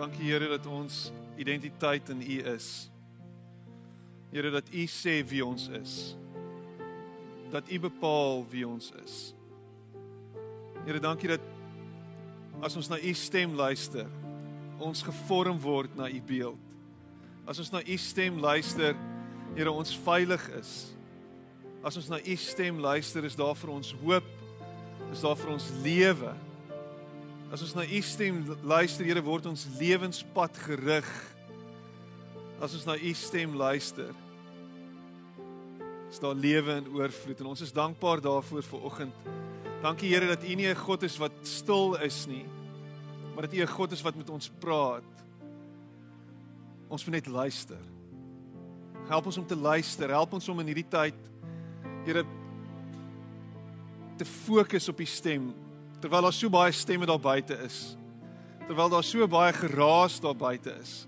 Dankie Here dat ons identiteit in U is. Here dat U sê wie ons is. Dat U bepaal wie ons is. Here dankie dat as ons na U stem luister, ons gevorm word na U beeld. As ons na U stem luister, Here ons veilig is. As ons na U stem luister, is daar vir ons hoop. Is daar vir ons lewe. As ons na U stem luister, Here, word ons lewenspad gerig. As ons na U stem luister, is daar lewe in oorvloed en ons is dankbaar daarvoor vir oggend. Dankie Here dat U nie 'n God is wat stil is nie, maar dat U 'n God is wat met ons praat. Ons moet net luister. Help ons om te luister. Help ons om in hierdie tyd Here te fokus op U stem terwyl daar so baie stemme daar buite is. Terwyl daar so baie geraas daar buite is.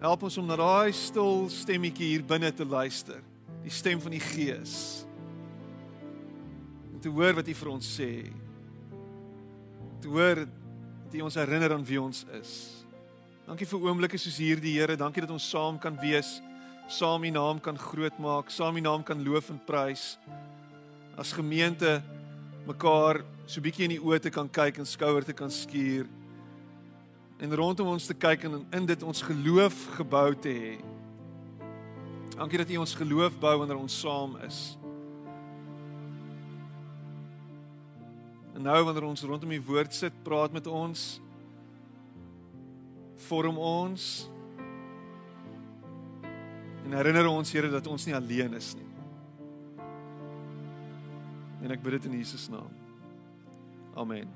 Help ons om na daai stil stemmetjie hier binne te luister. Die stem van die Gees. Om te hoor wat U vir ons sê. Te hoor dat U ons herinner aan wie ons is. Dankie vir oomblikke soos hierdie Here. Dankie dat ons saam kan wees. Saam U naam kan grootmaak, saam U naam kan loof en prys. As gemeente mekaar so bietjie in die oë te kan kyk en skouer te kan skuur en rondom ons te kyk en in dit ons geloof gebou te hê. Dankie dat U ons geloof bou wanneer ons saam is. En nou wanneer ons rondom die woord sit, praat met ons vorm ons en herinner ons Here dat ons nie alleen is nie. En ek bid dit in Jesus naam. Amen.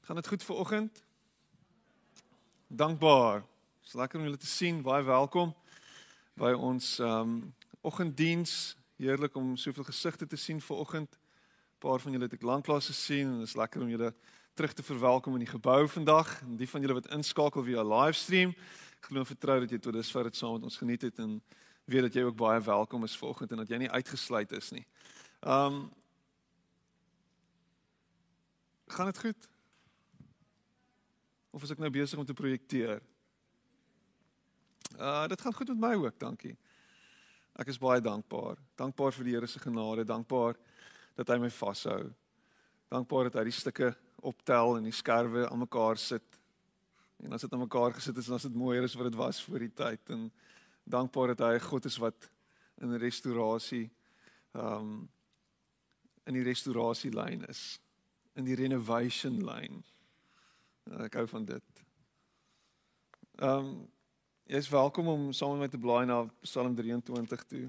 Gaan dit goed vir oggend? Dankbaar. Dis lekker om julle te sien. Baie welkom by ons ehm um, oggenddiens. Heerlik om soveel gesigte te sien vir oggend. 'n Paar van julle het ek lanklaas gesien en dit is lekker om julle terug te verwelkom in die gebou vandag. En die van julle wat inskakel via livestream, glo en vertrou dat jy tot dusver dit saam met ons geniet het en weet dat jy ook baie welkom is vanoggend en dat jy nie uitgesluit is nie. Um gaan dit goed? Of is ek nou besig om te projekteer? Uh dit gaan goed met my ook, dankie. Ek is baie dankbaar. Dankbaar vir die Here se genade, dankbaar dat hy my vashou. Dankbaar dat hy die stukke optel en die skerwe aan mekaar sit. En as dit aan mekaar gesit is, dan is dit mooier as wat dit was voor die tyd en dankbaar dat hy 'n God is wat in restaurasie ehm um, in die restaurasie lyn is in die renovation lyn. Ek hou van dit. Ehm um, jy is welkom om saam met my te blaai na Psalm 23 toe.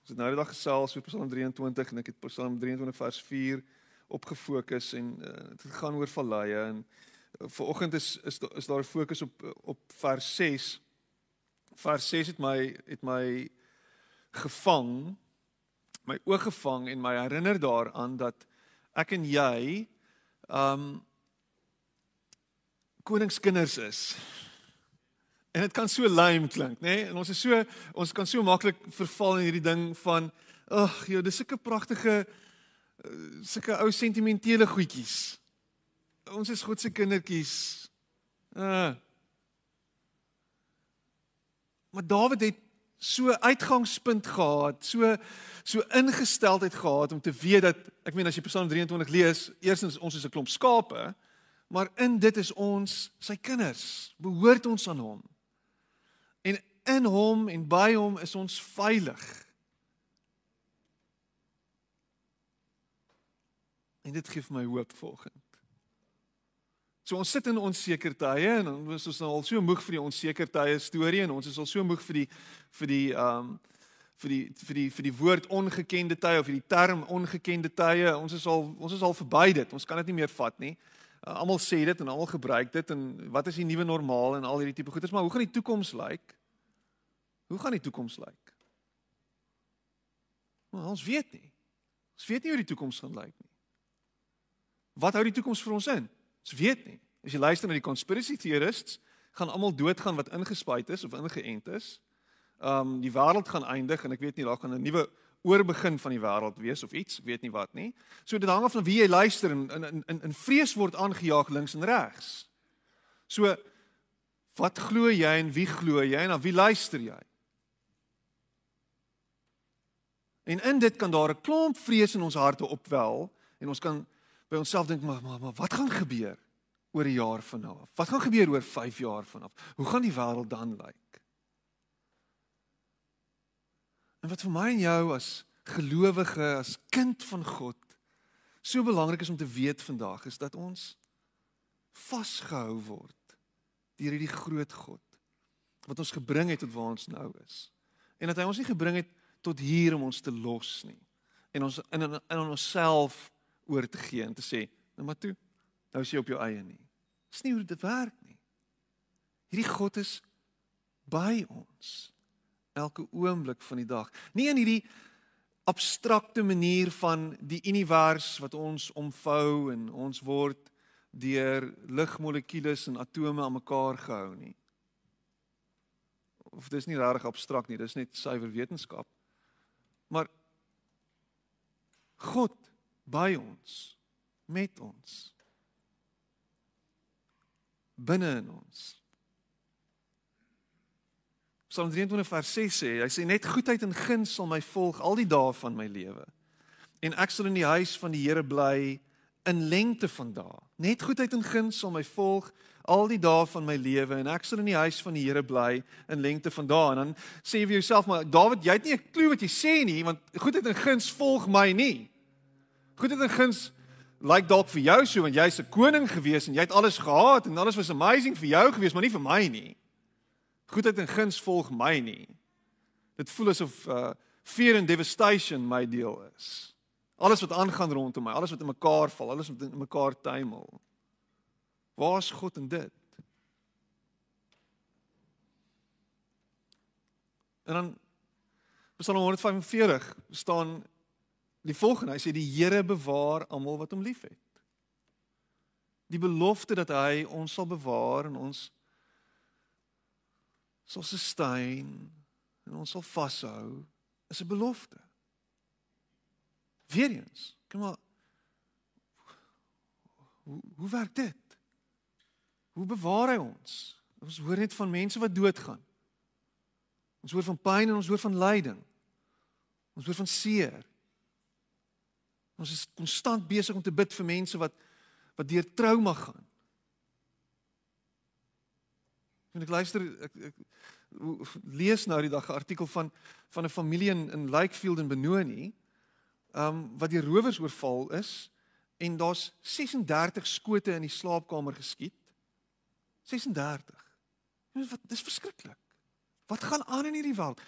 Ons het nou die dag gesels oor Psalm 23 en ek het Psalm 23 vers 4 opgefokus en uh, dit gaan oor valleie en uh, vir oggend is is is daar 'n fokus op op vers 6 vers 6 het my het my gevang my oog gevang en my herinner daaraan dat ek en jy um koningskinders is. En dit kan so lame klink, nê? Nee? En ons is so ons kan so maklik verval in hierdie ding van ag, joh, dis sulke pragtige eh, sulke ou sentimentele goedjies. Ons is God se kindertjies. Uh Maar Dawid het so uitgangspunt gehad, so so ingesteldheid gehad om te weet dat ek meen as jy Psalm 23 lees, eerstens ons is 'n klomp skape, maar in dit is ons sy kinders, behoort ons aan hom. En in hom en by hom is ons veilig. En dit gee vir my hoop volgens. So ons sit in onseker tye en ons is nou al so moeg vir die onseker tye storie en ons is al so moeg vir die vir die um vir die vir die vir die woord ongekende tye of die term ongekende tye. Ons is al ons is al verby dit. Ons kan dit nie meer vat nie. Uh, almal sê dit en almal gebruik dit en wat is die nuwe normaal en al hierdie tipe goeders, maar hoe gaan die toekoms lyk? Hoe gaan die toekoms lyk? Nou, ons weet nie. Ons weet nie hoe die toekoms gaan lyk nie. Wat hou die toekoms vir ons in? Ons weet nie. As jy luister na die conspiracy theorists, gaan almal doodgaan wat ingespuit is of ingeënt is. Um die wêreld gaan eindig en ek weet nie daar gaan 'n nuwe oorbegin van die wêreld wees of iets, weet nie wat nie. So dit hang af van wie jy luister en in in in vrees word aangejaag links en regs. So wat glo jy en wie glo jy en na wie luister jy? En in dit kan daar 'n klomp vrees in ons harte opwel en ons kan by onsself dink maar maar, maar wat gaan gebeur oor 'n jaar van nou? Wat gaan gebeur oor 5 jaar van af? Hoe gaan die wêreld dan lyk? En wat vir my en jou as gelowige, as kind van God so belangrik is om te weet vandag is dat ons vasgehou word deur hierdie groot God wat ons gebring het tot waar ons nou is. En dat hy ons nie gebring het tot hier om ons te los nie en ons in in, in onsself oor te gee en te sê, nou maar toe, nou is jy op jou eie nie. Dis nie hoe dit werk nie. Hierdie God is by ons elke oomblik van die dag. Nie in hierdie abstrakte manier van die univers wat ons omvou en ons word deur ligmolekules en atome aan mekaar gehou nie. Of dis nie regtig abstrakt nie, dis net suiwer wetenskap. Maar God by ons, met ons. Binne in ons. Psalm 23 vers 6 sê, hy sê net goedheid en guns sal my volg al die dae van my lewe. En ek sal in die huis van die Here bly in lengte van dae. Net goedheid en guns sal my volg al die dae van my lewe en ek sal in die huis van die Here bly in lengte van dae. En dan sê jy vir jouself maar Dawid, jy het nie 'n klou wat jy sê nie, want goedheid en guns volg my nie. Goedheid en guns lyk like dalk vir jou so want jy's 'n koning gewees en jy het alles gehad en alles was amazing vir jou gewees, maar nie vir my nie. Goedheid en guns volg my nie. Dit voel asof uh fear and devastation my deel is. Alles wat aangaan rondom my, alles wat in mekaar val, alles wat in mekaar tuimel. Waar is God in dit? En dan Psalm 145 staan die volgende, hy sê die Here bewaar almal wat hom liefhet. Die belofte dat hy ons sal bewaar en ons sal sustain en ons sal vashou is 'n belofte. Weereens, kom maar hoe hoe werk dit? Hoe bewaar hy ons? Ons hoor net van mense wat doodgaan. Ons hoor van pyn en ons hoor van lyding. Ons hoor van seer. Ons is konstant besig om te bid vir mense wat wat deur trauma gaan. En ek luister ek, ek lees nou die dag 'n artikel van van 'n familie in in Lakefield in Benoni, ehm um, wat deur rowers oorval is en daar's 36 skote in die slaapkamer geskiet. 36. Wat dis verskriklik. Wat gaan aan in hierdie wêreld?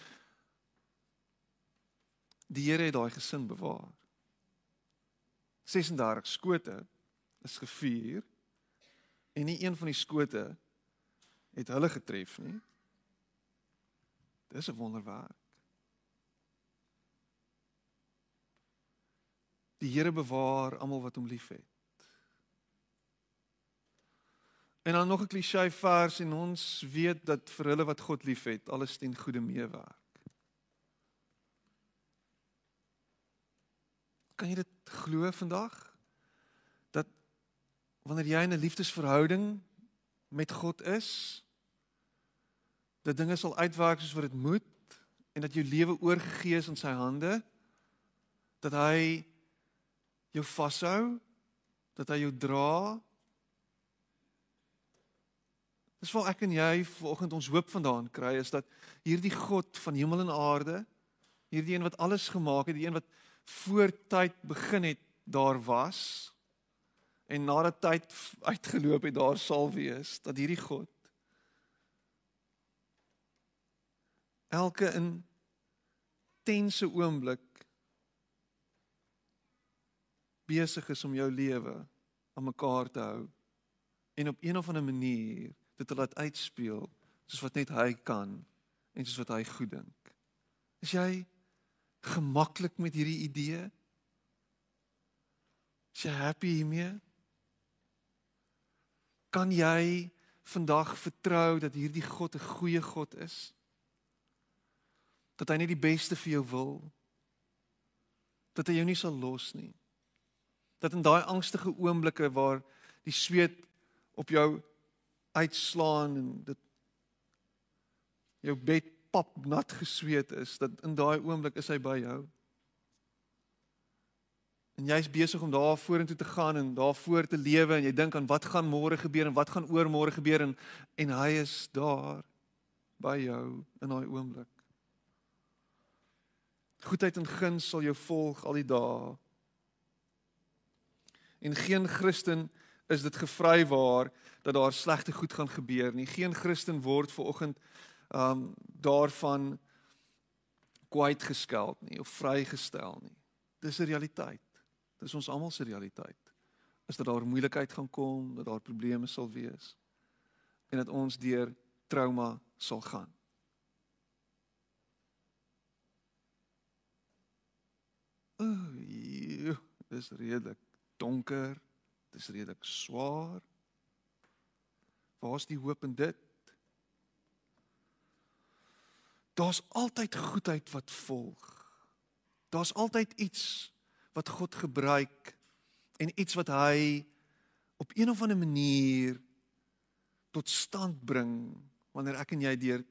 Die Here het daai gesin bewaar. 36 skote is gevuur en nie een van die skote het hulle getref nie. Dis 'n wonderwerk. Die Here bewaar almal wat hom liefhet. En dan nog 'n klise vers en ons weet dat vir hulle wat God liefhet, alles ten goeie meewerk. Kan jy dit glo vandag? Dat wanneer jy in 'n liefdesverhouding met God is, dat dinge sal uitwerk soos wat dit moet en dat jou lewe oorgegee is in sy hande, dat hy jou vashou, dat hy jou dra, Dis waar ek en jy vanoggend ons hoop vandaan kry is dat hierdie God van hemel en aarde, hierdie een wat alles gemaak het, die een wat voor tyd begin het, daar was en nadat tyd uitgeloop het, daar sal wees dat hierdie God elke intense oomblik besig is om jou lewe aan mekaar te hou en op een of ander manier dit te laat uitspeel soos wat net hy kan en soos wat hy goed dink. Is jy gemaklik met hierdie idee? Is jy happy hiermee? Kan jy vandag vertrou dat hierdie God 'n goeie God is? Dat hy net die beste vir jou wil? dat hy jou nie sal los nie. Dat in daai angstige oomblikke waar die sweet op jou uitslaan en dit jou bed pap nat gesweet is, dat in daai oomblik is hy by jou. En jy's besig om daar vorentoe te gaan en daar voor te lewe en jy dink aan wat gaan môre gebeur en wat gaan oor môre gebeur en en hy is daar by jou in daai oomblik. Goedheid en guns sal jou volg al die dae. En geen Christen is dit gevry waar dat daar slegte goed gaan gebeur nie. Geen Christen word ver oggend um daarvan kwyt geskeld nie of vrygestel nie. Dis 'n realiteit. Dis ons almal se realiteit. Is dat daar moeilikheid gaan kom, dat daar probleme sal wees en dat ons deur trauma sal gaan. Ooh, dis redelik donker. Dis redelik swaar. Waar's die hoop in dit? Daar's altyd goedheid wat volg. Daar's altyd iets wat God gebruik en iets wat hy op een of ander manier tot stand bring wanneer ek en jy deur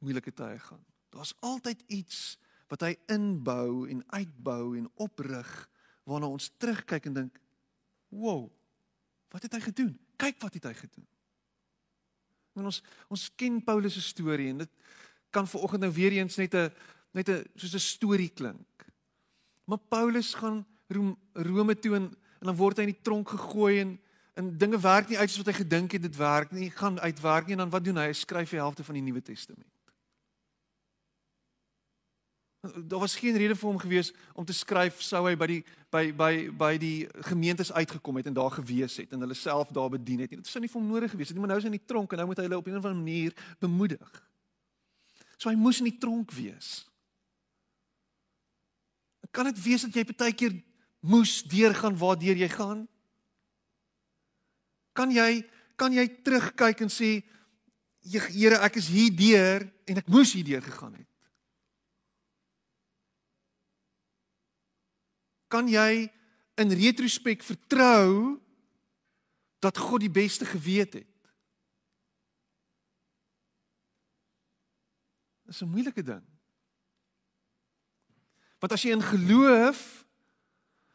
moeilike tye gaan. Daar's altyd iets wat hy inbou en uitbou en oprig waarna ons terugkyk en dink, "Wow, wat het hy gedoen? Kyk wat het hy gedoen." En ons ons ken Paulus se storie en dit kan ver oggend nou weer eens net 'n net 'n soos 'n storie klink. Maar Paulus gaan Rome toe en, en dan word hy in die tronk gegooi en en dinge werk nie uit soos wat hy gedink het dit werk nie. Gaan uitwerk nie en dan wat doen hy? Hy skryf die helfte van die Nuwe Testament. Daar was geen rede vir hom gewees om te skryf sou hy by die by by by die gemeentes uitgekom het en daar gewees het en hulle self daar bedien het. Dit sou nie vir hom nodig gewees het nie, maar nou is hy in die tronk en nou moet hy hulle op 'n of ander manier bemoedig. So hy moes in die tronk wees. Kan dit wees dat jy baie keer moes deurgaan waardeur jy gaan? Kan jy kan jy terugkyk en sê Here, ek is hier deur en ek moes hier deur gegaan het. Kan jy in retrospek vertrou dat God die beste geweet het? Dis 'n moeilike ding. Want as jy in geloof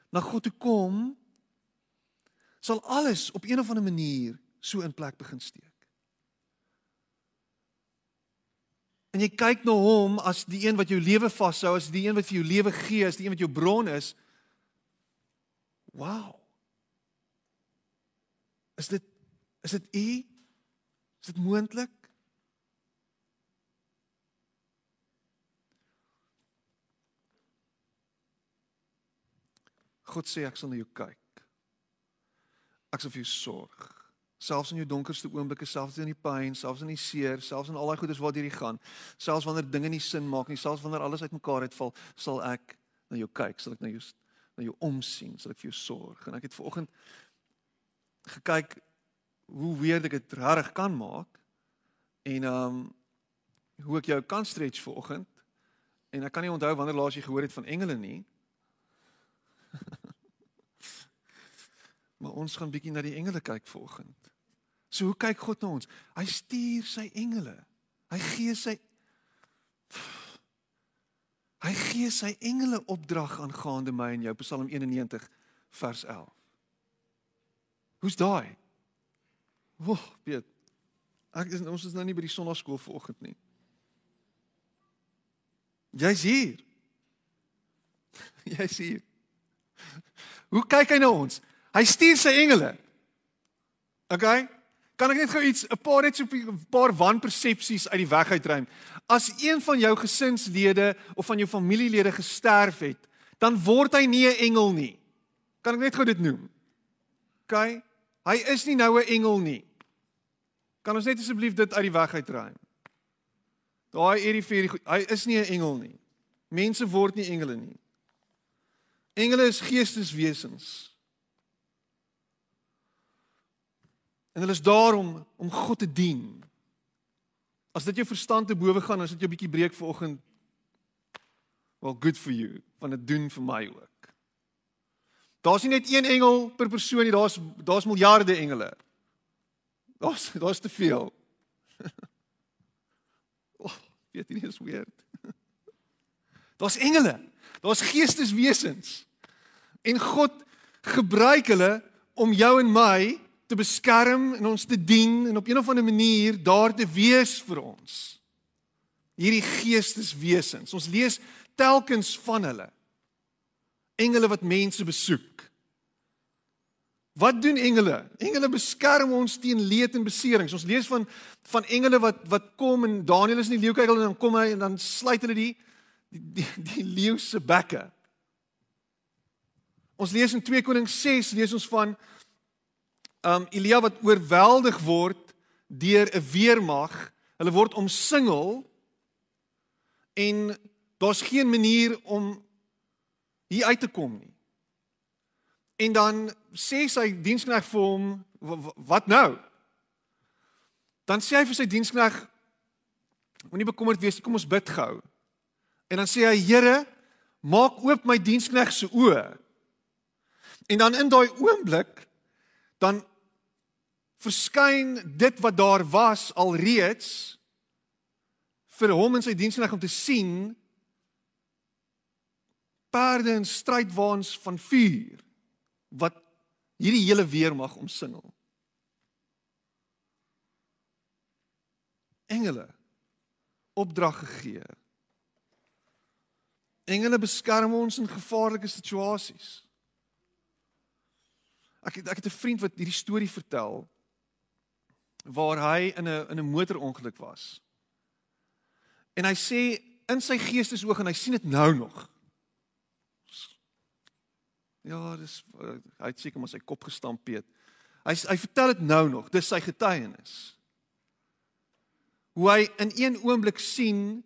na God toe kom, sal alles op een of ander manier so in plek begin steek. En jy kyk na hom as die een wat jou lewe vashou, as die een wat vir jou lewe gee, as die een wat jou bron is. Wow. Is dit is dit u? Is dit moontlik? God sê ek sal na jou kyk. Ek sal vir jou sorg. Selfs in jou donkerste oomblikke, selfs in die pyn, selfs in die seer, selfs in al daai goedes waartoe jy gaan, selfs wanneer dinge nie sin maak nie, selfs wanneer alles uitmekaar uitval, sal ek na jou kyk, sal ek na jou na jou omsien, sal ek vir jou sorg. En ek het vanoggend gekyk hoe weer ek dit reg kan maak en ehm um, hoe ek jou kan stretch vanoggend. En ek kan nie onthou wanneer laas jy gehoor het van engele nie. Maar ons gaan bietjie na die engele kyk vanoggend. So hoe kyk God na ons? Hy stuur sy engele. Hy gee sy Hy gee sy engele opdrag aangaande my en jou Psalm 91 vers 11. Hoe's daai? Woh, Piet. Ek is ons is nou nie by die sonnaarskool vanoggend nie. Jy's hier. Jy's hier. Hoe kyk hy na ons? Hy stuur sy engele. OK? Kan ek net gou iets 'n paar net so 'n paar wanpersepsies uit die weg uitruim? As een van jou gesinslede of van jou familielede gesterf het, dan word hy nie 'n engel nie. Kan ek net gou dit noem? OK? Hy is nie nou 'n engel nie. Kan ons net asseblief dit uit die weg uitruim? Daai hierdie vir hy is nie 'n engel nie. Mense word nie engele nie. Engele is geesteswesens. En hulle is daar om om God te dien. As dit jou verstand te bowe gaan, as dit jou bietjie breek vanoggend. Well, good for you, want dit doen vir my ook. Daar's nie net een engel per persoon nie, daar's daar's miljarde engele. Daar's daar's te veel. oh, weet jy, dis weird. Daar's engele. Daar's geesteswesens. En God gebruik hulle om jou en my te beskerm en ons te dien en op een of ander manier daar te wees vir ons. Hierdie geesteswesens. Ons lees telkens van hulle. Engele wat mense besoek. Wat doen engele? Engele beskerm ons teen leed en beserings. Ons lees van van engele wat wat kom en Daniël is in die leeukuil en dan kom hy en dan sluit hulle die die die, die leeu se bekke. Ons lees in 2 Konings 6 lees ons van um Elia wat oorweldig word deur 'n weermag. Hulle word omsingel en daar's geen manier om hier uit te kom nie. En dan sê sy diensknegt vir hom, "Wat nou?" Dan sê hy vir sy diensknegt, "Moenie bekommerd wees kom ons bid gou." En dan sê hy, "Here, maak oop my diensknegt se oë." En dan in daai oomblik dan verskyn dit wat daar was alreeds vir hom en sy diensknegt om te sien perde en strydwaans van vuur wat hierdie hele weer mag omsingel. Engele opdrag gegee. Engele beskerm ons in gevaarlike situasies. Ek ek het 'n vriend wat hierdie storie vertel waar hy in 'n in 'n motorongeluk was. En hy sê in sy geestesoog en hy sien dit nou nog. Ja, dis hy het seker maar sy kop gestamp het. Hy hy vertel dit nou nog, dis sy getuienis. Hoe hy in een oomblik sien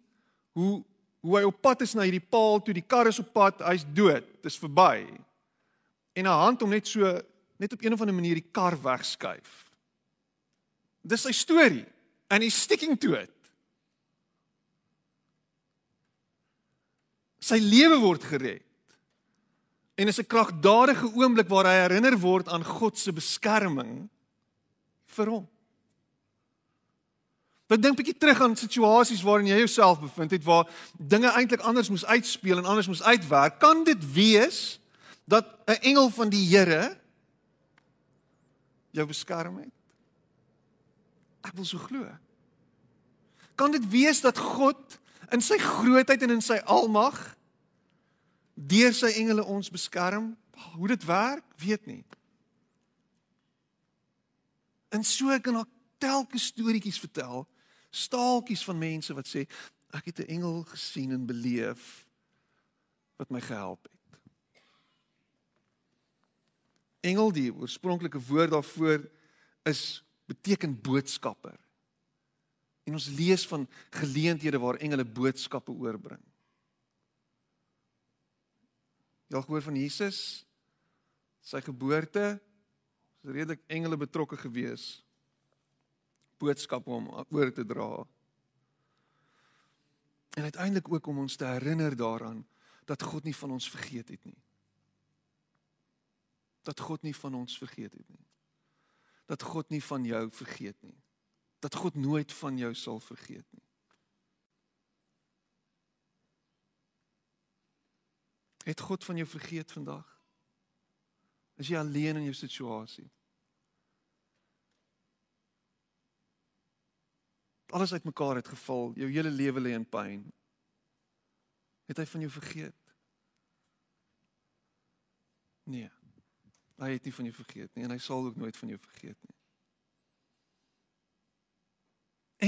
hoe hoe hy op pad is na hierdie paal toe, die kar is op pad, hy's dood, dis verby. En 'n hand hom net so net op een of ander manier die kar wegskuif. Dis sy storie and he's sticking to it. Sy lewe word gered. En is 'n kragtadige oomblik waar hy herinner word aan God se beskerming vir hom. Ek dink 'n bietjie terug aan situasies waarin jy jouself bevind het waar dinge eintlik anders moes uitspeel en anders moes uitwerk. Kan dit wees dat 'n engel van die Here jou beskerm het? Ek wil so glo. Kan dit wees dat God in sy grootheid en in sy almag deur sy engele ons beskerm? Hoe dit werk, weet nie. En so kan ek telke storieetjies vertel, staaltjies van mense wat sê ek het 'n engel gesien en beleef wat my gehelp het. Engel die oorspronklike woord daarvoor is beteken boodskapper. En ons lees van geleenthede waar engele boodskappe oorbring. Jy het gehoor van Jesus sy geboorte is redelik engele betrokke gewees boodskappe om oor te dra. En uiteindelik ook om ons te herinner daaraan dat God nie van ons vergeet het nie. Dat God nie van ons vergeet het nie dat God nie van jou vergeet nie. Dat God nooit van jou sal vergeet nie. Het God van jou vergeet vandag? Is jy alleen in jou situasie? Alles uitmekaar het geval, jou hele lewe lê in pyn. Het hy van jou vergeet? Nee. Hy het nie van jou vergeet nie en hy sal ook nooit van jou vergeet nie.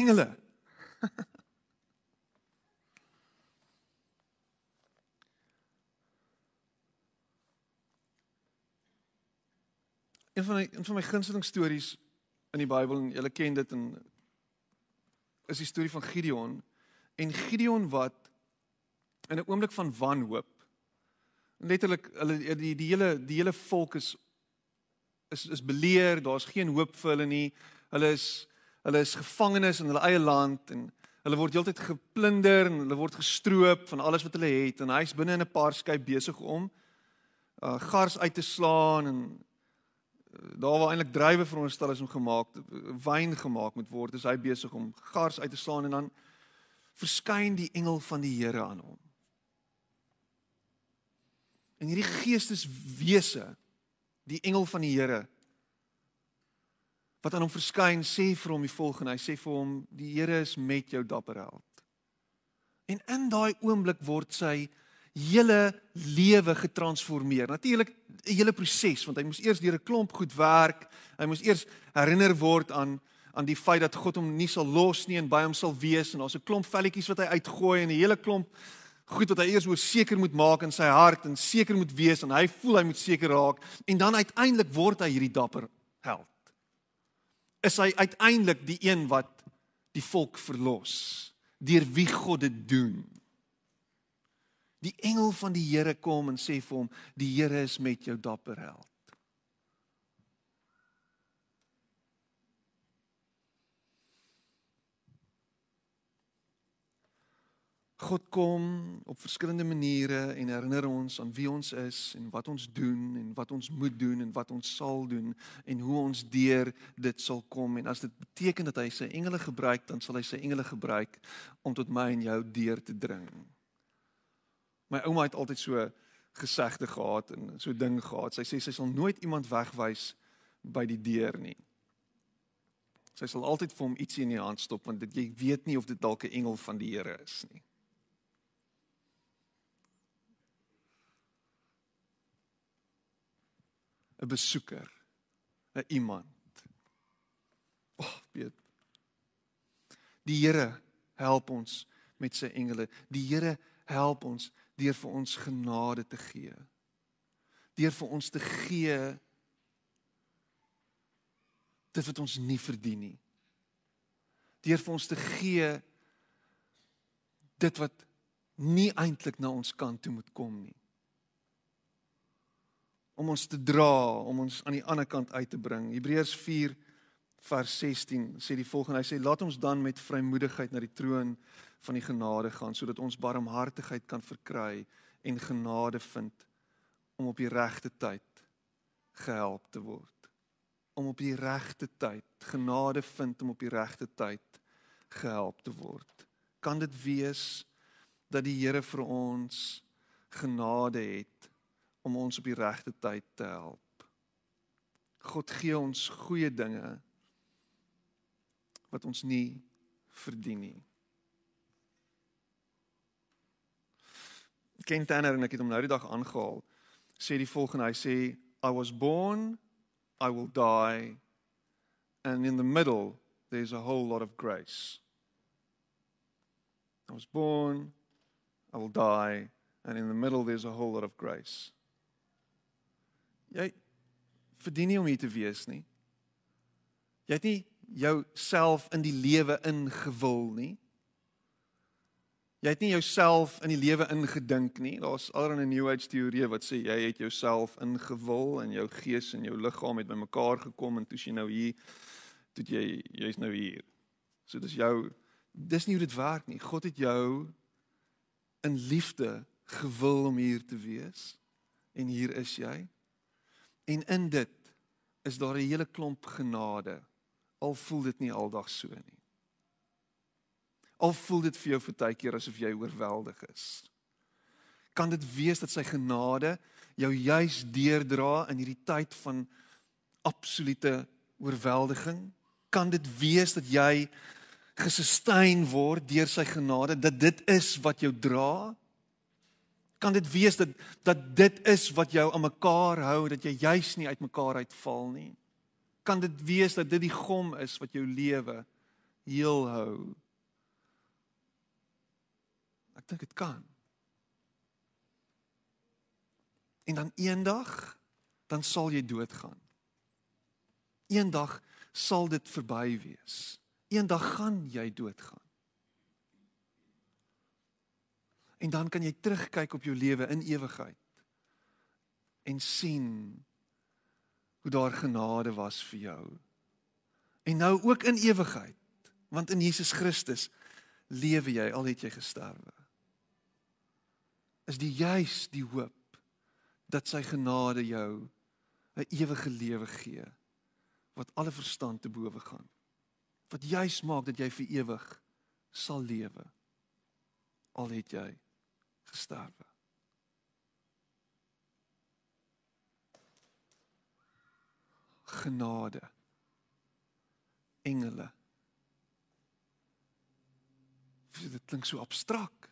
Engele. een van my een van my gunsteling stories in die Bybel en julle ken dit en is die storie van Gideon en Gideon wat in 'n oomblik van wanhoop letterlik hulle die die hele die hele volk is is is beleer, daar's geen hoop vir hulle nie. Hulle is hulle is gevangenes in hulle eie land en Hulle word heeltyd geplunder en hulle word gestroop van alles wat hulle het en hy's binne in 'n paar skei besig om uh gars uit te slaan en uh, daar waar eintlik drywe veronderstel is om gemaak wyn gemaak moet word, is hy besig om gars uit te slaan en dan verskyn die engel van die Here aan hom. En hierdie geesteswese, die engel van die Here wat aan hom verskyn, sê vir hom die volgende. Hy sê vir hom: "Die Here is met jou dapper held." En in daai oomblik word sy hele lewe getransformeer. Natuurlik 'n hele proses want hy moes eers deur 'n klomp goed werk. Hy moes eers herinner word aan aan die feit dat God hom nie sal los nie en by hom sal wees en daar's 'n klomp velletjies wat hy uitgooi en 'n hele klomp goed wat hy eers oor seker moet maak in sy hart en seker moet wees en hy voel hy moet seker raak en dan uiteindelik word hy hierdie dapper held. Is hy uiteindelik die een wat die volk verlos deur wie God dit doen? Die engel van die Here kom en sê vir hom: "Die Here is met jou dapper held." God kom op verskillende maniere en herinner ons aan wie ons is en wat ons doen en wat ons moet doen en wat ons sal doen en hoe ons deur dit sal kom en as dit beteken dat hy sy engele gebruik dan sal hy sy engele gebruik om tot my en jou deur te dring. My ouma het altyd so gesegde gehad en so ding gehad. Sy sê sy sal nooit iemand wegwys by die deur nie. Sy sal altyd vir hom ietsie in die hand stop want dit jy weet nie of dit dalk 'n engel van die Here is nie. 'n besoeker, 'n iemand. O, oh, weet. Die Here help ons met sy engele. Die Here help ons deur vir ons genade te gee. Deur vir ons te gee dit wat ons nie verdien nie. Deur vir ons te gee dit wat nie eintlik na ons kant toe moet kom nie om ons te dra, om ons aan die ander kant uit te bring. Hebreërs 4 vers 16 sê die volgende, hy sê laat ons dan met vrymoedigheid na die troon van die genade gaan sodat ons barmhartigheid kan verkry en genade vind om op die regte tyd gehelp te word. Om op die regte tyd genade vind om op die regte tyd gehelp te word. Kan dit wees dat die Here vir ons genade het om ons op die regte tyd te help. God gee ons goeie dinge wat ons nie verdien nie. Ken Tanner en ek het hom nou die dag aangehaal. Sê die volgende, hy sê I was born, I will die and in the middle there's a whole lot of grace. I was born, I will die and in the middle there's a whole lot of grace. Jy verdien nie om hier te wees nie. Jy het nie jouself in die lewe ingewil nie. Jy het nie jouself in die lewe ingedink nie. Daar's alreeds 'n new age teorie wat sê jy het jouself ingewil en jou gees en jou liggaam het bymekaar gekom en toe jy nou hier toe jy jy's nou hier. So dis jou dis nie hoe dit werk nie. God het jou in liefde gewil om hier te wees en hier is jy. En in dit is daar 'n hele klomp genade. Al voel dit nie aldag so nie. Al voel dit vir jou partykeer asof jy oorweldig is. Kan dit wees dat sy genade jou juis deurdra in hierdie tyd van absolute oorweldiging? Kan dit wees dat jy gesustain word deur sy genade dat dit is wat jou dra? Kan dit wees dat dat dit is wat jou aan mekaar hou dat jy juis nie uit mekaar uitval nie? Kan dit wees dat dit die gom is wat jou lewe heel hou? Ek dink dit kan. En dan eendag dan sal jy doodgaan. Eendag sal dit verby wees. Eendag gaan jy doodgaan En dan kan jy terugkyk op jou lewe in ewigheid en sien hoe daar genade was vir jou. En nou ook in ewigheid, want in Jesus Christus lewe jy al het jy gesterwe? Is die juis die hoop dat sy genade jou 'n ewige lewe gee wat alle verstand te bowe gaan. Wat juis maak dat jy vir ewig sal lewe al het jy gesterwe. Genade. Engele. Dit klink so abstrak.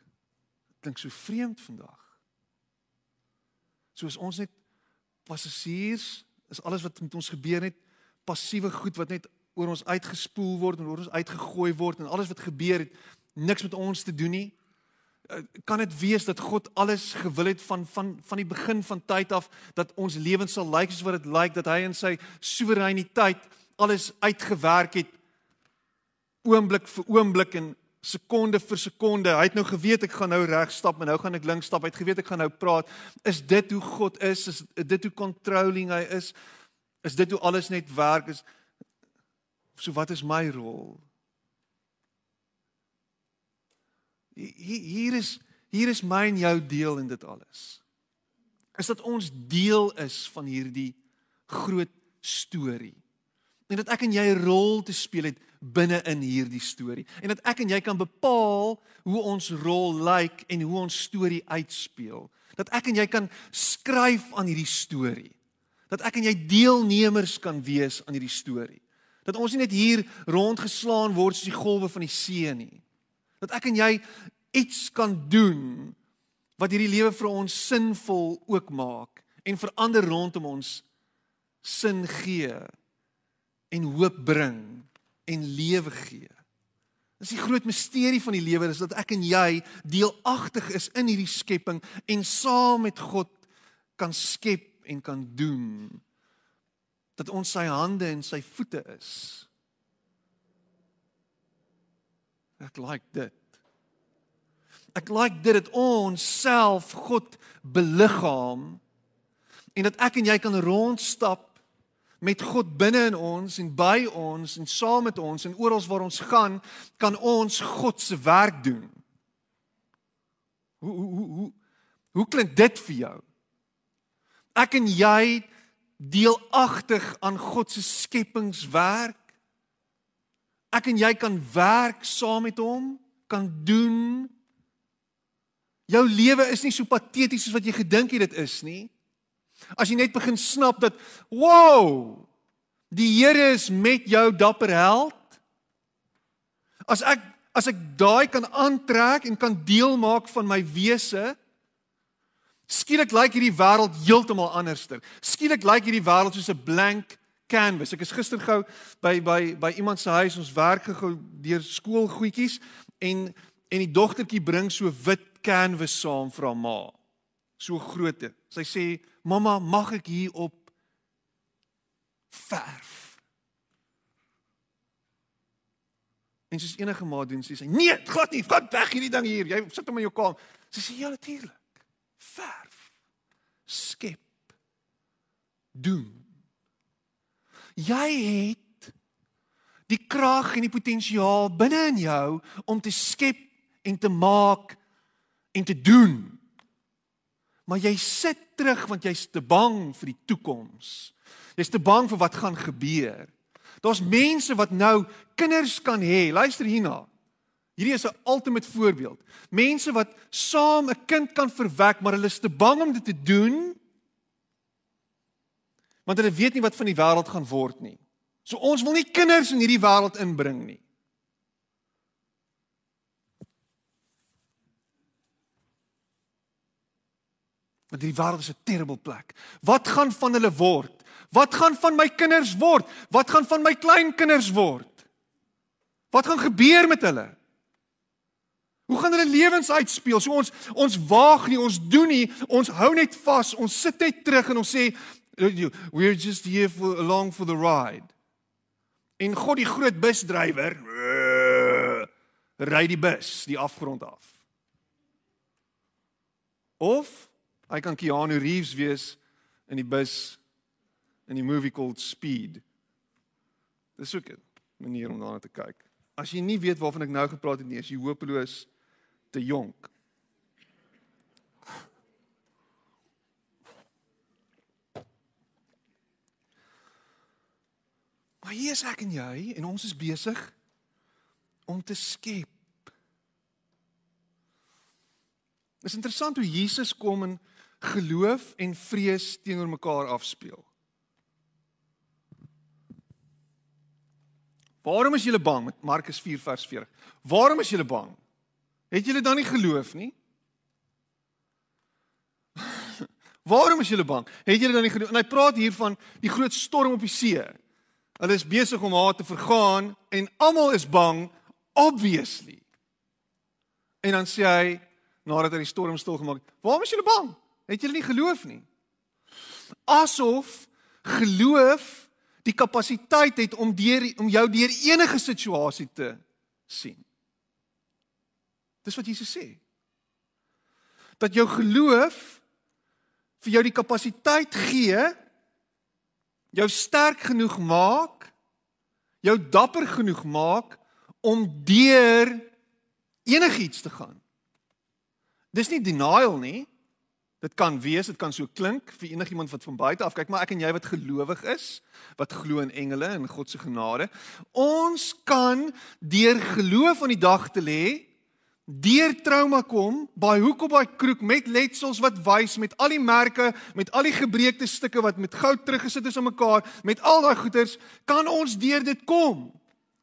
Dit klink so vreemd vandag. Soos ons net passasiers is alles wat met ons gebeur net passiewe goed wat net oor ons uitgespoel word en oor ons uitgegooi word en alles wat gebeur het niks met ons te doen nie. Eh, kan dit wees dat God alles gewil het van van van die begin van tyd af dat ons lewens sal lyk soos wat dit lyk dat hy in sy soewereiniteit alles uitgewerk het oomblik vir oomblik en sekonde vir sekonde. Hy het nou geweet ek gaan nou reg stap en nou gaan ek links stap. Hy het geweet ek gaan nou praat. Is dit hoe God is? Is dit hoe controlling hy is? Is dit hoe alles net werk? Is so wat is my rol? Hier is hier is my en jou deel in dit alles. Is dat ons deel is van hierdie groot storie. En dat ek en jy 'n rol te speel het binne in hierdie storie. En dat ek en jy kan bepaal hoe ons rol lyk en hoe ons storie uitspeel. Dat ek en jy kan skryf aan hierdie storie. Dat ek en jy deelnemers kan wees aan hierdie storie. Dat ons nie net hier rondgeslaan word soos die golwe van die see nie. Dat ek en jy iets kan doen wat hierdie lewe vir ons sinvol ook maak en vir ander rondom ons sin gee en hoop bring en lewe gee. Dis die groot misterie van die lewe is dat ek en jy deelagtig is in hierdie skepping en saam met God kan skep en kan doen. Dat ons sy hande en sy voete is. Ek like dit. Ek like dit dat ons self God beliggaam en dat ek en jy kan rondstap met God binne in ons en by ons en saam met ons en oral waar ons gaan kan ons God se werk doen. Hoe hoe hoe hoe, hoe klink dit vir jou? Ek en jy deelagtig aan God se skepingswerk. Ek en jy kan werk saam met hom, kan doen Jou lewe is nie so pateties soos wat jy gedink het dit is nie. As jy net begin snap dat wow, die Here is met jou dapper held. As ek as ek daai kan aantrek en kan deel maak van my wese, skielik lyk hierdie wêreld heeltemal anderster. Skielik lyk hierdie wêreld soos 'n blank canvas. Ek is gister gou by by by iemand se huis, ons werk gou deur skoolgoedjies en en die dogtertjie bring so wit canvas saam vir haar ma. So grootte. Sy sê, "Mamma, mag ek hier op verf?" En soos enige ma doen, sê sy, "Nee, glad nie, vat weg hierdie ding hier. Jy sit hom in jou kamer." Sy sê, "Ja, natuurlik. Verf. Skep. Doen." Jy het die krag en die potensiaal binne in jou om te skep en te maak en te doen. Maar jy sit terug want jy's te bang vir die toekoms. Jy's te bang vir wat gaan gebeur. Daar's mense wat nou kinders kan hê. Luister hierna. Hierdie is 'n ultimate voorbeeld. Mense wat saam 'n kind kan verwek, maar hulle is te bang om dit te doen. Want hulle weet nie wat van die wêreld gaan word nie. So ons wil nie kinders in hierdie wêreld inbring nie. Want hierdie wêreld is 'n terrible plek. Wat gaan van hulle word? Wat gaan van my kinders word? Wat gaan van my kleinkinders word? Wat gaan gebeur met hulle? Hoe gaan hulle lewens uitspeel? So ons ons waag nie, ons doen nie, ons hou net vas, ons sit net terug en ons sê we're just here for along for the ride. En God die groot busdrywer ry die bus die afgrond af. Of Hy kan Keanu Reeves wees in die bus in die movie called Speed. Dis ook 'n manier om daarna te kyk. As jy nie weet waarvan ek nou gepraat het nie, is jy hopeloos te jonk. Maar hier is ek en jy en ons is besig om te skep. Dit is interessant hoe Jesus kom en geloof en vrees teenoor mekaar afspeel. Waarom is julle bang Markus 4 vers 40? Waarom is julle bang? Het julle dan nie geloof nie? Waarom is julle bang? Het julle dan nie geloof? En hy praat hier van die groot storm op die see. Hulle is besig om haar te vergaan en almal is bang obviously. En dan sê hy nadat hy die storm stil gemaak het, "Waarom is julle bang? Het julle nie geloof nie?" Asof geloof die kapasiteit het om deur om jou deur enige situasie te sien. Dis wat Jesus sê. Dat jou geloof vir jou die kapasiteit gee jou sterk genoeg maak, jou dapper genoeg maak om deur enigiets te gaan. Dis nie denial nie. Dit kan wees, dit kan so klink vir enigiemand wat van buite af kyk, maar ek en jy wat gelowig is, wat glo in engele en God se genade, ons kan deur geloof aan die dag te lê deur trauma kom, by hoek op daai kroeg met letsels wat wys met al die merke, met al die gebreekte stukke wat met goud teruggesit is aan mekaar, met al daai goeders, kan ons deur dit kom.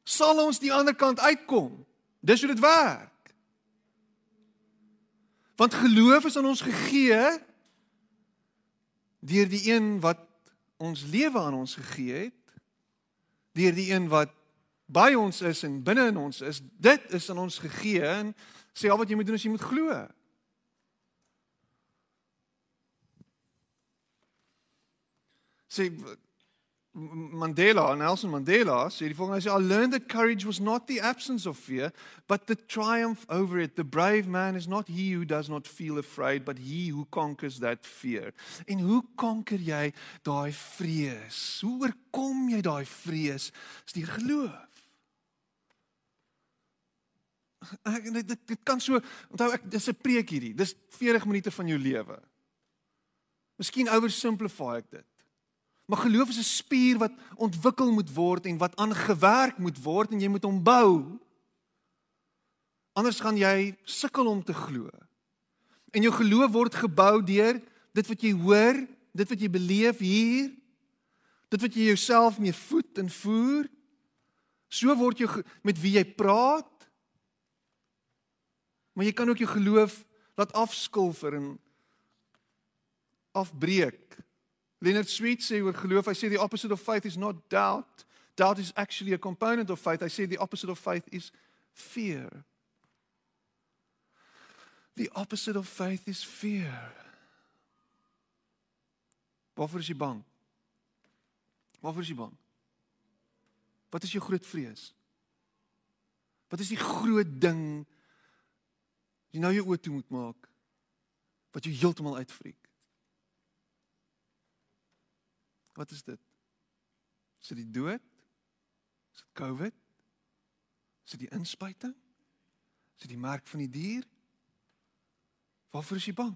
Sal ons die ander kant uitkom. Dis hoe dit werk. Want geloof is aan ons gegee deur die een wat ons lewe aan ons gegee het, deur die een wat by ons is en binne in ons is, dit is aan ons gegee en sê al wat jy moet doen is jy moet glo. Sê Mandela, Nelson Mandela, sê die volgende, hy sê I learned that courage was not the absence of fear, but the triumph over it. The brave man is not he who does not feel afraid, but he who conquers that fear. En hoe konker jy daai vrees? Hoe oorkom jy daai vrees? Dis deur geloof. Ek dit, dit dit kan so onthou ek dis 'n preek hierdie. Dis 40 minute van jou lewe. Miskien oversimplify ek dit. Maar geloof is 'n spier wat ontwikkel moet word en wat aangewerk moet word en jy moet hom bou. Anders gaan jy sukkel om te glo. En jou geloof word gebou deur dit wat jy hoor, dit wat jy beleef hier, dit wat jy jouself mee voed en voer. So word jy met wie jy praat, Maar jy kan ook jou geloof laat afskilfer en afbreek. Leonard Sweet sê oor geloof, hy sê the opposite of faith is not doubt. Doubt is actually a component of faith. Hy sê the opposite of faith is fear. The opposite of faith is fear. Waarvoor is jy bang? Waarvoor is jy bang? Wat is jou groot vrees? Wat is die groot ding jy nou jou oë toe moet maak wat jou heeltemal uitfriek. Wat is dit? Is dit die dood? Is dit COVID? Is dit die inspuiting? Is dit die merk van die dier? Waarvoor is jy bang?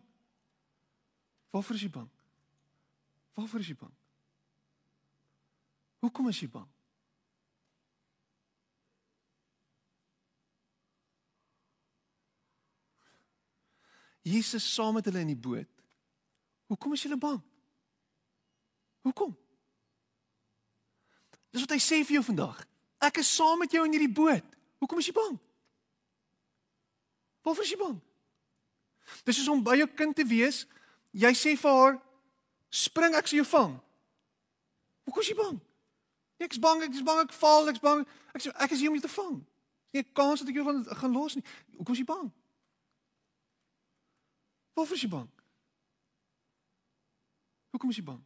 Waarvoor is jy bang? Waarvoor is jy bang? Hoekom is jy bang? Jesus saam met hulle in die boot. Hoekom is julle bang? Hoekom? Dis wat hy sê vir jou vandag. Ek is saam met jou in hierdie boot. Hoekom is jy bang? Waarvoor is jy bang? Dis soos om by jou kind te wees. Jy sê vir haar, "Spring, ek sal jou vang." Hoekom is jy bang? Nee, ek's bang, ek's bang ek val, ek's bang. Ek sê ek is hier om jou te vang. Nie kans dat ek jou gaan gaan los nie. Hoekom is jy bang? Waarvoor is jy bang? Hoekom is jy bang?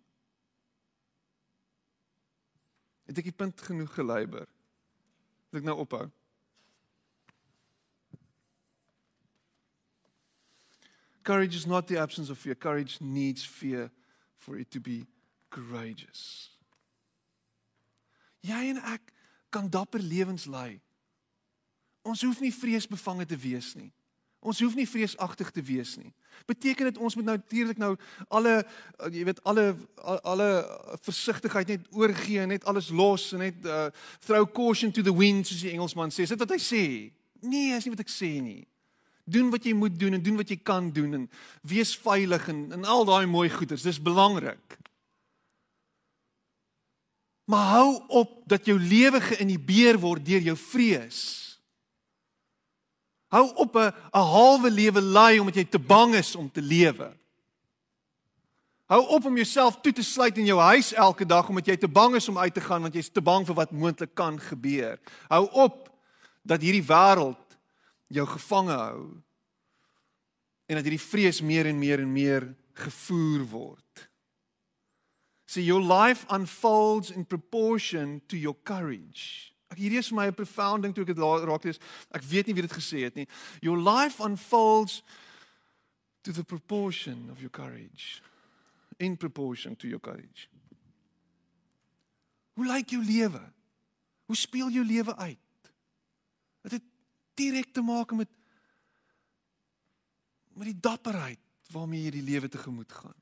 Het ek die punt genoeg geleiber? Wil ek nou ophou? Courage is not the absence of fear. Courage needs fear for it to be courageous. Jy en ek kan dapper lewens lei Ons hoef nie vreesbevange te wees nie. Ons hoef nie vreesagtig te wees nie. Beteken dit ons moet nou natuurlik nou alle jy weet alle alle versigtigheid net oorgee, net alles los en net uh, throw caution to the wind soos die Engelsman sê. Is dit wat hy sê? Nee, is nie wat ek sê nie. Doen wat jy moet doen en doen wat jy kan doen en wees veilig en en al daai mooi goeders. Dis belangrik. Maar hou op dat jou lewe geïnhibeer word deur jou vrees. Hou op 'n 'n halwe lewe lei omdat jy te bang is om te lewe. Hou op om jouself toe te sluit in jou huis elke dag omdat jy te bang is om uit te gaan want jy's te bang vir wat moontlik kan gebeur. Hou op dat hierdie wêreld jou gevange hou en dat hierdie vrees meer en meer en meer gevoer word. See your life unfolds in proportion to your courage. Ek hierdie is vir my 'n profound ding toe ek dit raak lees. Ek weet nie wie dit gesê het nie. Your life unfolds to the proportion of your courage. In proportion to your courage. Hoe lyk jou lewe? Hoe speel jou lewe uit? Dit het direk te maak met met die dapperheid waarmee jy die lewe tegemoet gaan.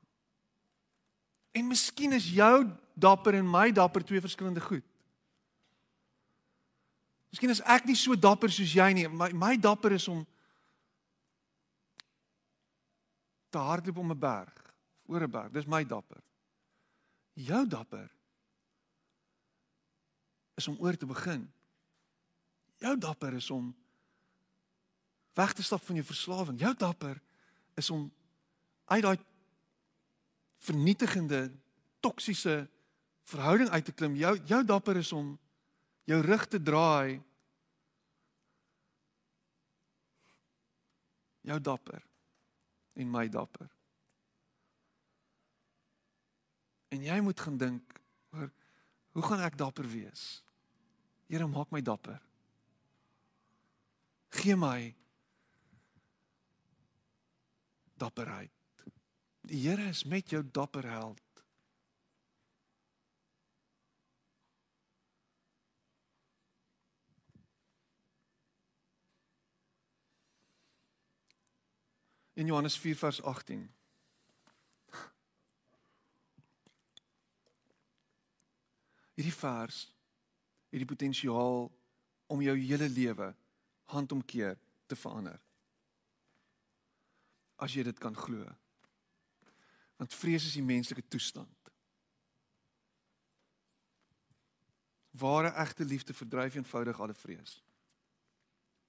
En miskien is jou dapper en my dapper twee verskillende goed. Miskien is ek nie so dapper soos jy nie. My my dapper is om te hardloop om 'n berg, oor 'n berg. Dis my dapper. Jou dapper is om oor te begin. Jou dapper is om weg te stap van jou verslawing. Jou dapper is om uit daai vernietigende toksiese verhouding uit te klim. Jou jou dapper is om jou rug te draai. Jou dapper en my dapper. En jy moet gaan dink oor hoe gaan ek dapper wees? Here maak my dapper. Gee my dapperheid. Die Here is met jou dapper held in Johannes 4 vers 18. Hierdie vers het die potensiaal om jou hele lewe handomkeer te verander. As jy dit kan glo. Want vrees is die menslike toestand. Ware egte liefde verdryf eenvoudig alle vrees.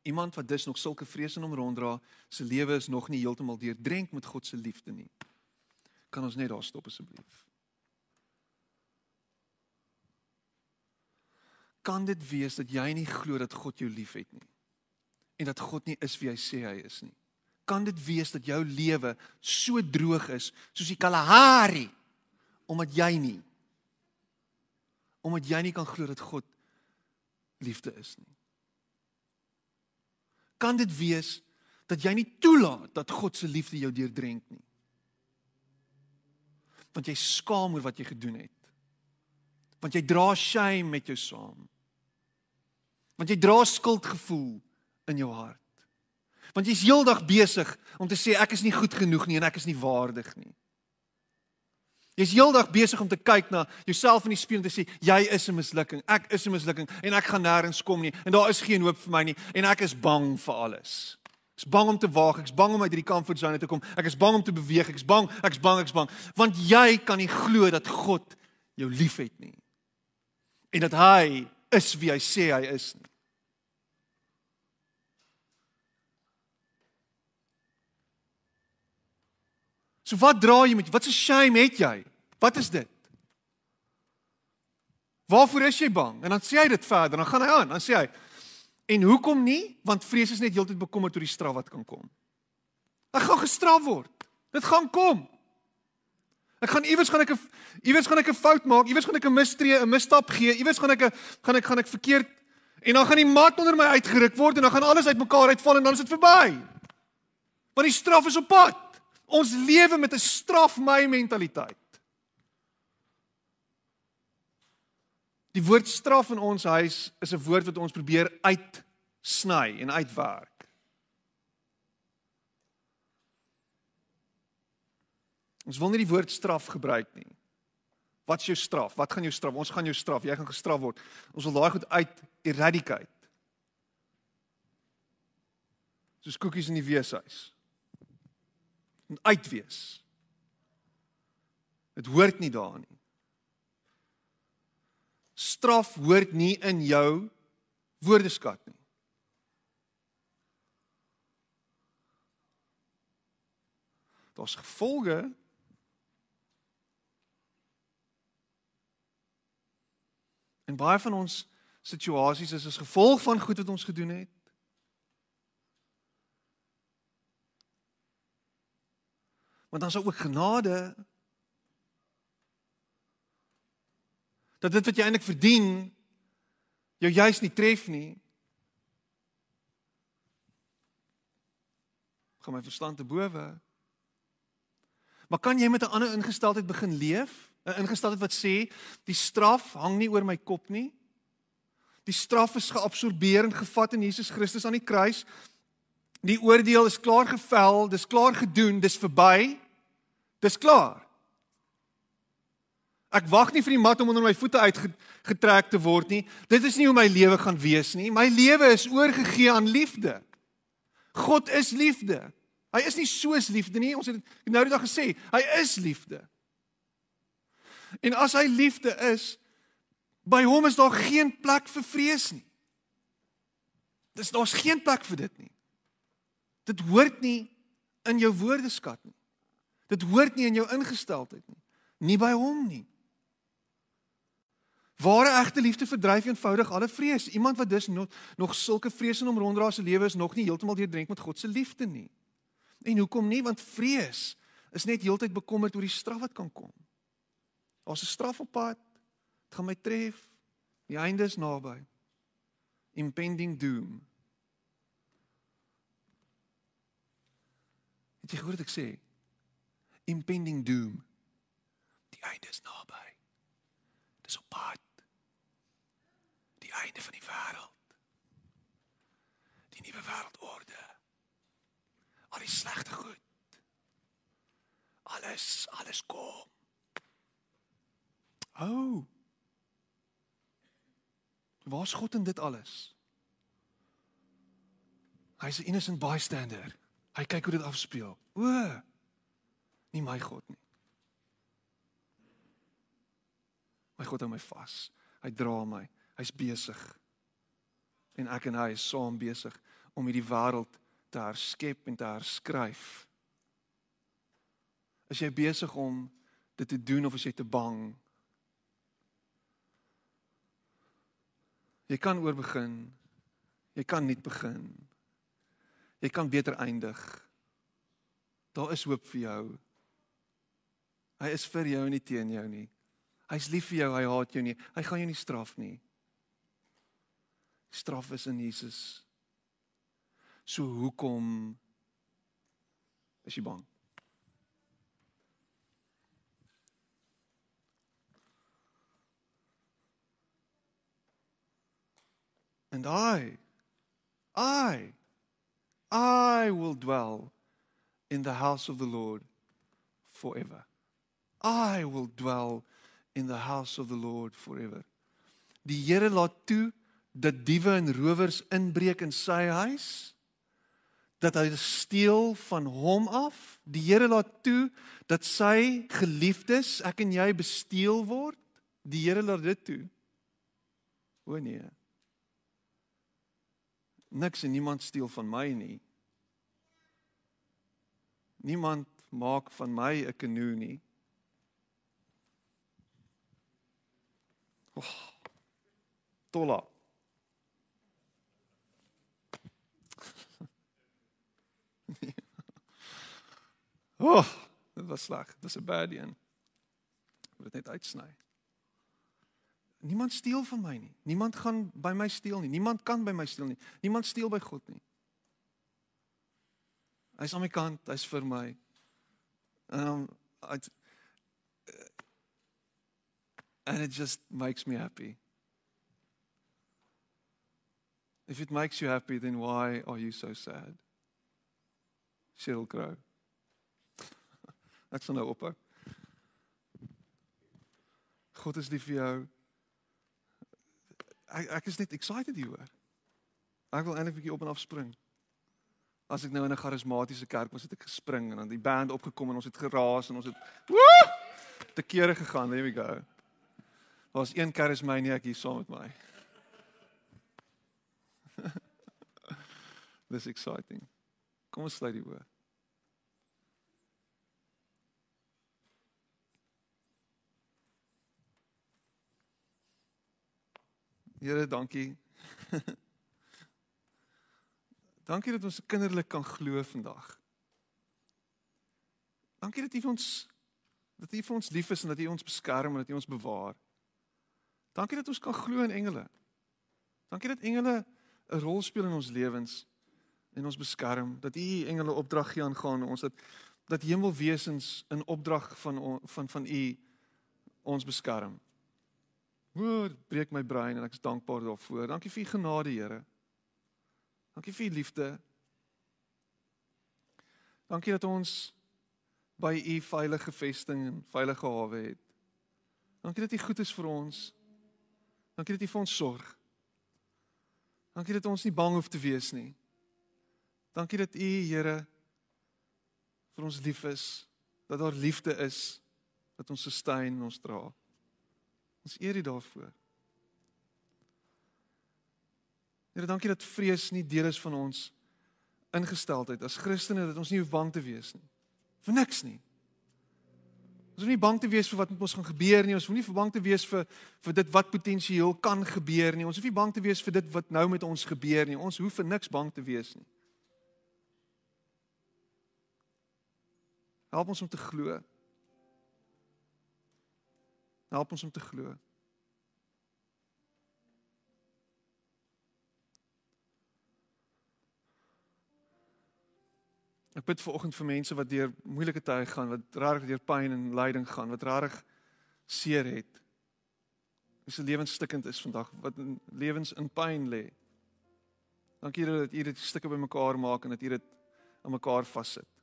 Iemand wat dus nog sulke vrese in hom ronddra, se lewe is nog nie heeltemal deurdrenk met God se liefde nie. Kan ons net daar stop asseblief? Kan dit wees dat jy nie glo dat God jou liefhet nie? En dat God nie is wie hy sê hy is nie? Kan dit wees dat jou lewe so droog is soos die Kalahari omdat jy nie omdat jy nie kan glo dat God liefde is nie? Kan dit wees dat jy nie toelaat dat God se liefde jou deurdrenk nie. Want jy skaam oor wat jy gedoen het. Want jy dra shame met jou saam. Want jy dra skuldgevoel in jou hart. Want jy's heeldag besig om te sê ek is nie goed genoeg nie en ek is nie waardig nie. Jy's heeldag besig om te kyk na jouself in die spieël en te sê jy is 'n mislukking. Ek is 'n mislukking en ek gaan nêrens kom nie en daar is geen hoop vir my nie en ek is bang vir alles. Ek's bang om te waag, ek's bang om uit hierdie comfortzone te kom. Ek is bang om te beweeg, ek's bang, ek's bang, ek's bang want jy kan nie glo dat God jou liefhet nie. En dat hy is wie hy sê hy is nie. So wat dra jy met wat 'n shame het jy? Wat is dit? Waarvoor is jy bang? En dan sê hy dit verder, dan gaan hy aan, dan sê hy En hoekom nie? Want vrees is net heeltyd bekommerd oor die straf wat kan kom. Ek gaan gestraf word. Dit gaan kom. Ek gaan iewers gaan ek 'n iewers gaan ek 'n fout maak, iewers gaan ek 'n mistree, 'n misstap gee, iewers gaan ek 'n gaan ek gaan ek verkeerd en dan gaan die mat onder my uitgeruk word en dan gaan alles uitmekaar uitval en dan is dit verby. Want die straf is op pad. Ons lewe met 'n straf my mentaliteit. Die woord straf in ons huis is 'n woord wat ons probeer uit sny en uitwerk. Ons wil nie die woord straf gebruik nie. Wat is jou straf? Wat gaan jou straf? Ons gaan jou straf. Jy gaan gestraf word. Ons wil daai goed uit eradicate. Soos koekies in die weeshuis. En uitwees. Dit hoort nie daar nie. Straf hoort nie in jou woordeskat nie. Daar's gevolge En baie van ons situasies is as gevolg van goed wat ons gedoen het. Want dan is ook genade dat dit wat jy eintlik verdien jou juis nie tref nie. Gaan my verstand te bowe. Maar kan jy met 'n ander ingesteldheid begin leef? 'n ingesteldheid wat sê die straf hang nie oor my kop nie. Die straf is geabsorbeer en gevat in Jesus Christus aan die kruis. Die oordeel is klaar gevel, dis klaar gedoen, dis verby. Dis klaar. Ek wag nie vir die mat om onder my voete uitgetrek te word nie. Dit is nie hoe my lewe gaan wees nie. My lewe is oorgegee aan liefde. God is liefde. Hy is nie soos liefde nie. Ons het nou die dag gesê, hy is liefde. En as hy liefde is, by hom is daar geen plek vir vrees nie. Dis daar's geen plek vir dit nie. Dit hoort nie in jou woordeskat nie. Dit hoort nie in jou ingesteldheid nie. Nie by hom nie. Ware egte liefde verdryf eenvoudig alle vrees. Iemand wat dus nog, nog sulke vrees in hom ronddra se lewe is nog nie heeltemal deurdrink met God se liefde nie. En hoekom nie? Want vrees is net heeltyd bekommerd oor die straf wat kan kom. Daar's 'n straf op pad. Dit gaan my tref. Die einde is naby. Impending doom. Het jy gehoor wat ek sê? Impending doom. Die einde is naby. Dis op pad. Einde van die wêreld. Die nuwe wêreldorde. Al die slegte goed. Alles, alles kom. Oh. Waar's God in dit alles? Hy's 'n innocent bystander. Hy kyk hoe dit afspeel. O. Nie my God nie. My God hou my vas. Hy dra my. Hy's besig. En ek en hy is saam besig om hierdie wêreld te herskep en te herskryf. Is jy besig om dit te doen of is jy te bang Jy kan oorbegin. Jy kan nie begin. Jy kan beter eindig. Daar is hoop vir jou. Hy is vir jou en nie teen jou nie. Hy's lief vir jou, hy haat jou nie. Hy gaan jou nie straf nie. Straf is in Jesus. So hoekom is jy bang? And I, I, I will dwell in the house of the Lord forever. I will dwell in the house of the Lord forever. Die Here laat toe dat diewe en rowers inbreek in sy huis dat hy steel van hom af. Die Here laat toe dat sy geliefdes, ek en jy besteel word. Die Here laat dit toe. O nee niks en niemand steel van my nie. Niemand maak van my 'n kanoe nie. Oh, tola. oh, dit was sleg. Dit was 'n bad een. Moet dit net uitsny. Niemand steel van my nie. Niemand gaan by my steel nie. Niemand kan by my steel nie. Niemand steel by God nie. Hy's aan my kant, hy's vir my. Um I and it just makes me happy. If it makes you happy, then why are you so sad? Sheryl Crow. Ek sal nou ophou. God is lief vir jou. Ek ek is net excited hieroor. Ek wil eintlik 'n bietjie op en af spring. As ek nou in 'n charismatiese kerk was, het ek gespring en dan die band opgekom en ons het geraas en ons het woe! Te kere gegaan, there we go. Daar's een charismaniac hier saam met my. This exciting. Kom ons sluit oë. Here, dankie. dankie dat ons kinderlik kan glo vandag. Dankie dat U vir ons dat U vir ons lief is en dat U ons beskerm en dat U ons bewaar. Dankie dat ons kan glo in engele. Dankie dat engele 'n rol speel in ons lewens en ons beskerm. Dat U engele opdrag gee aangaan ons dat dat hemelwesens in opdrag van van van U ons beskerm. Woord breek my brein en ek is dankbaar daarvoor. Dankie vir u genade, Here. Dankie vir u liefde. Dankie dat ons by u veilige vesting en veilige hawe het. Dankie dat u goed is vir ons. Dankie dat u vir ons sorg. Dankie dat ons nie bang hoef te wees nie. Dankie dat u, Here, vir ons lief is, dat daar liefde is wat ons sustain en ons dra. Ons eer U daarvoor. Here, dankie dat vrees nie deel is van ons ingesteldheid as Christene dat ons nie hoef bang te wees nie. Vir niks nie. Ons hoef nie bang te wees vir wat met ons gaan gebeur nie. Ons hoef nie bang te wees vir vir dit wat potensieel kan gebeur nie. Ons hoef nie bang te wees vir dit wat nou met ons gebeur nie. Ons hoef vir niks bang te wees nie. Help ons om te glo Help ons om te glo. Ek bid vir oggend vir mense wat deur moeilike tye gaan, wat rarig deur pyn en lyding gaan, wat rarig seer het. Wie se lewens stikkend is vandag, wat in lewens in pyn lê. Dankie dat U dit stukke bymekaar maak en dat U dit aan mekaar vassit.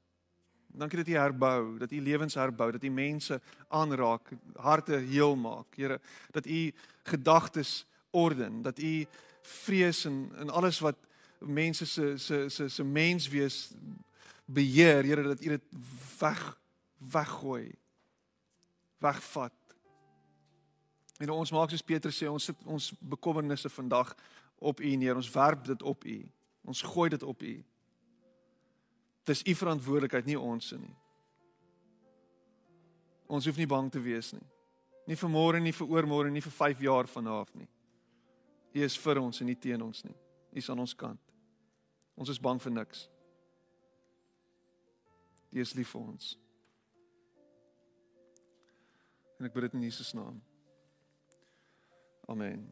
Dankie dat U herbou, dat U lewens herbou, dat U mense aanraak, harte heel maak. Here, dat U gedagtes orden, dat U vrees en en alles wat mense se se se se menswees beheer, Here, dat U dit weg weggooi. Wegvat. En ons maak soos Petrus sê, ons sit ons bekommernisse vandag op U neer. Ons werp dit op U. Ons gooi dit op U. Dis u verantwoordelikheid, nie ons se nie. Ons hoef nie bang te wees nie. Nie vir môre nie, vir oormôre nie, vir 5 jaar vanaf nie. U is vir ons en nie teen ons nie. U is aan ons kant. Ons is bang vir niks. U is lief vir ons. En ek bid dit in Jesus naam. Amen.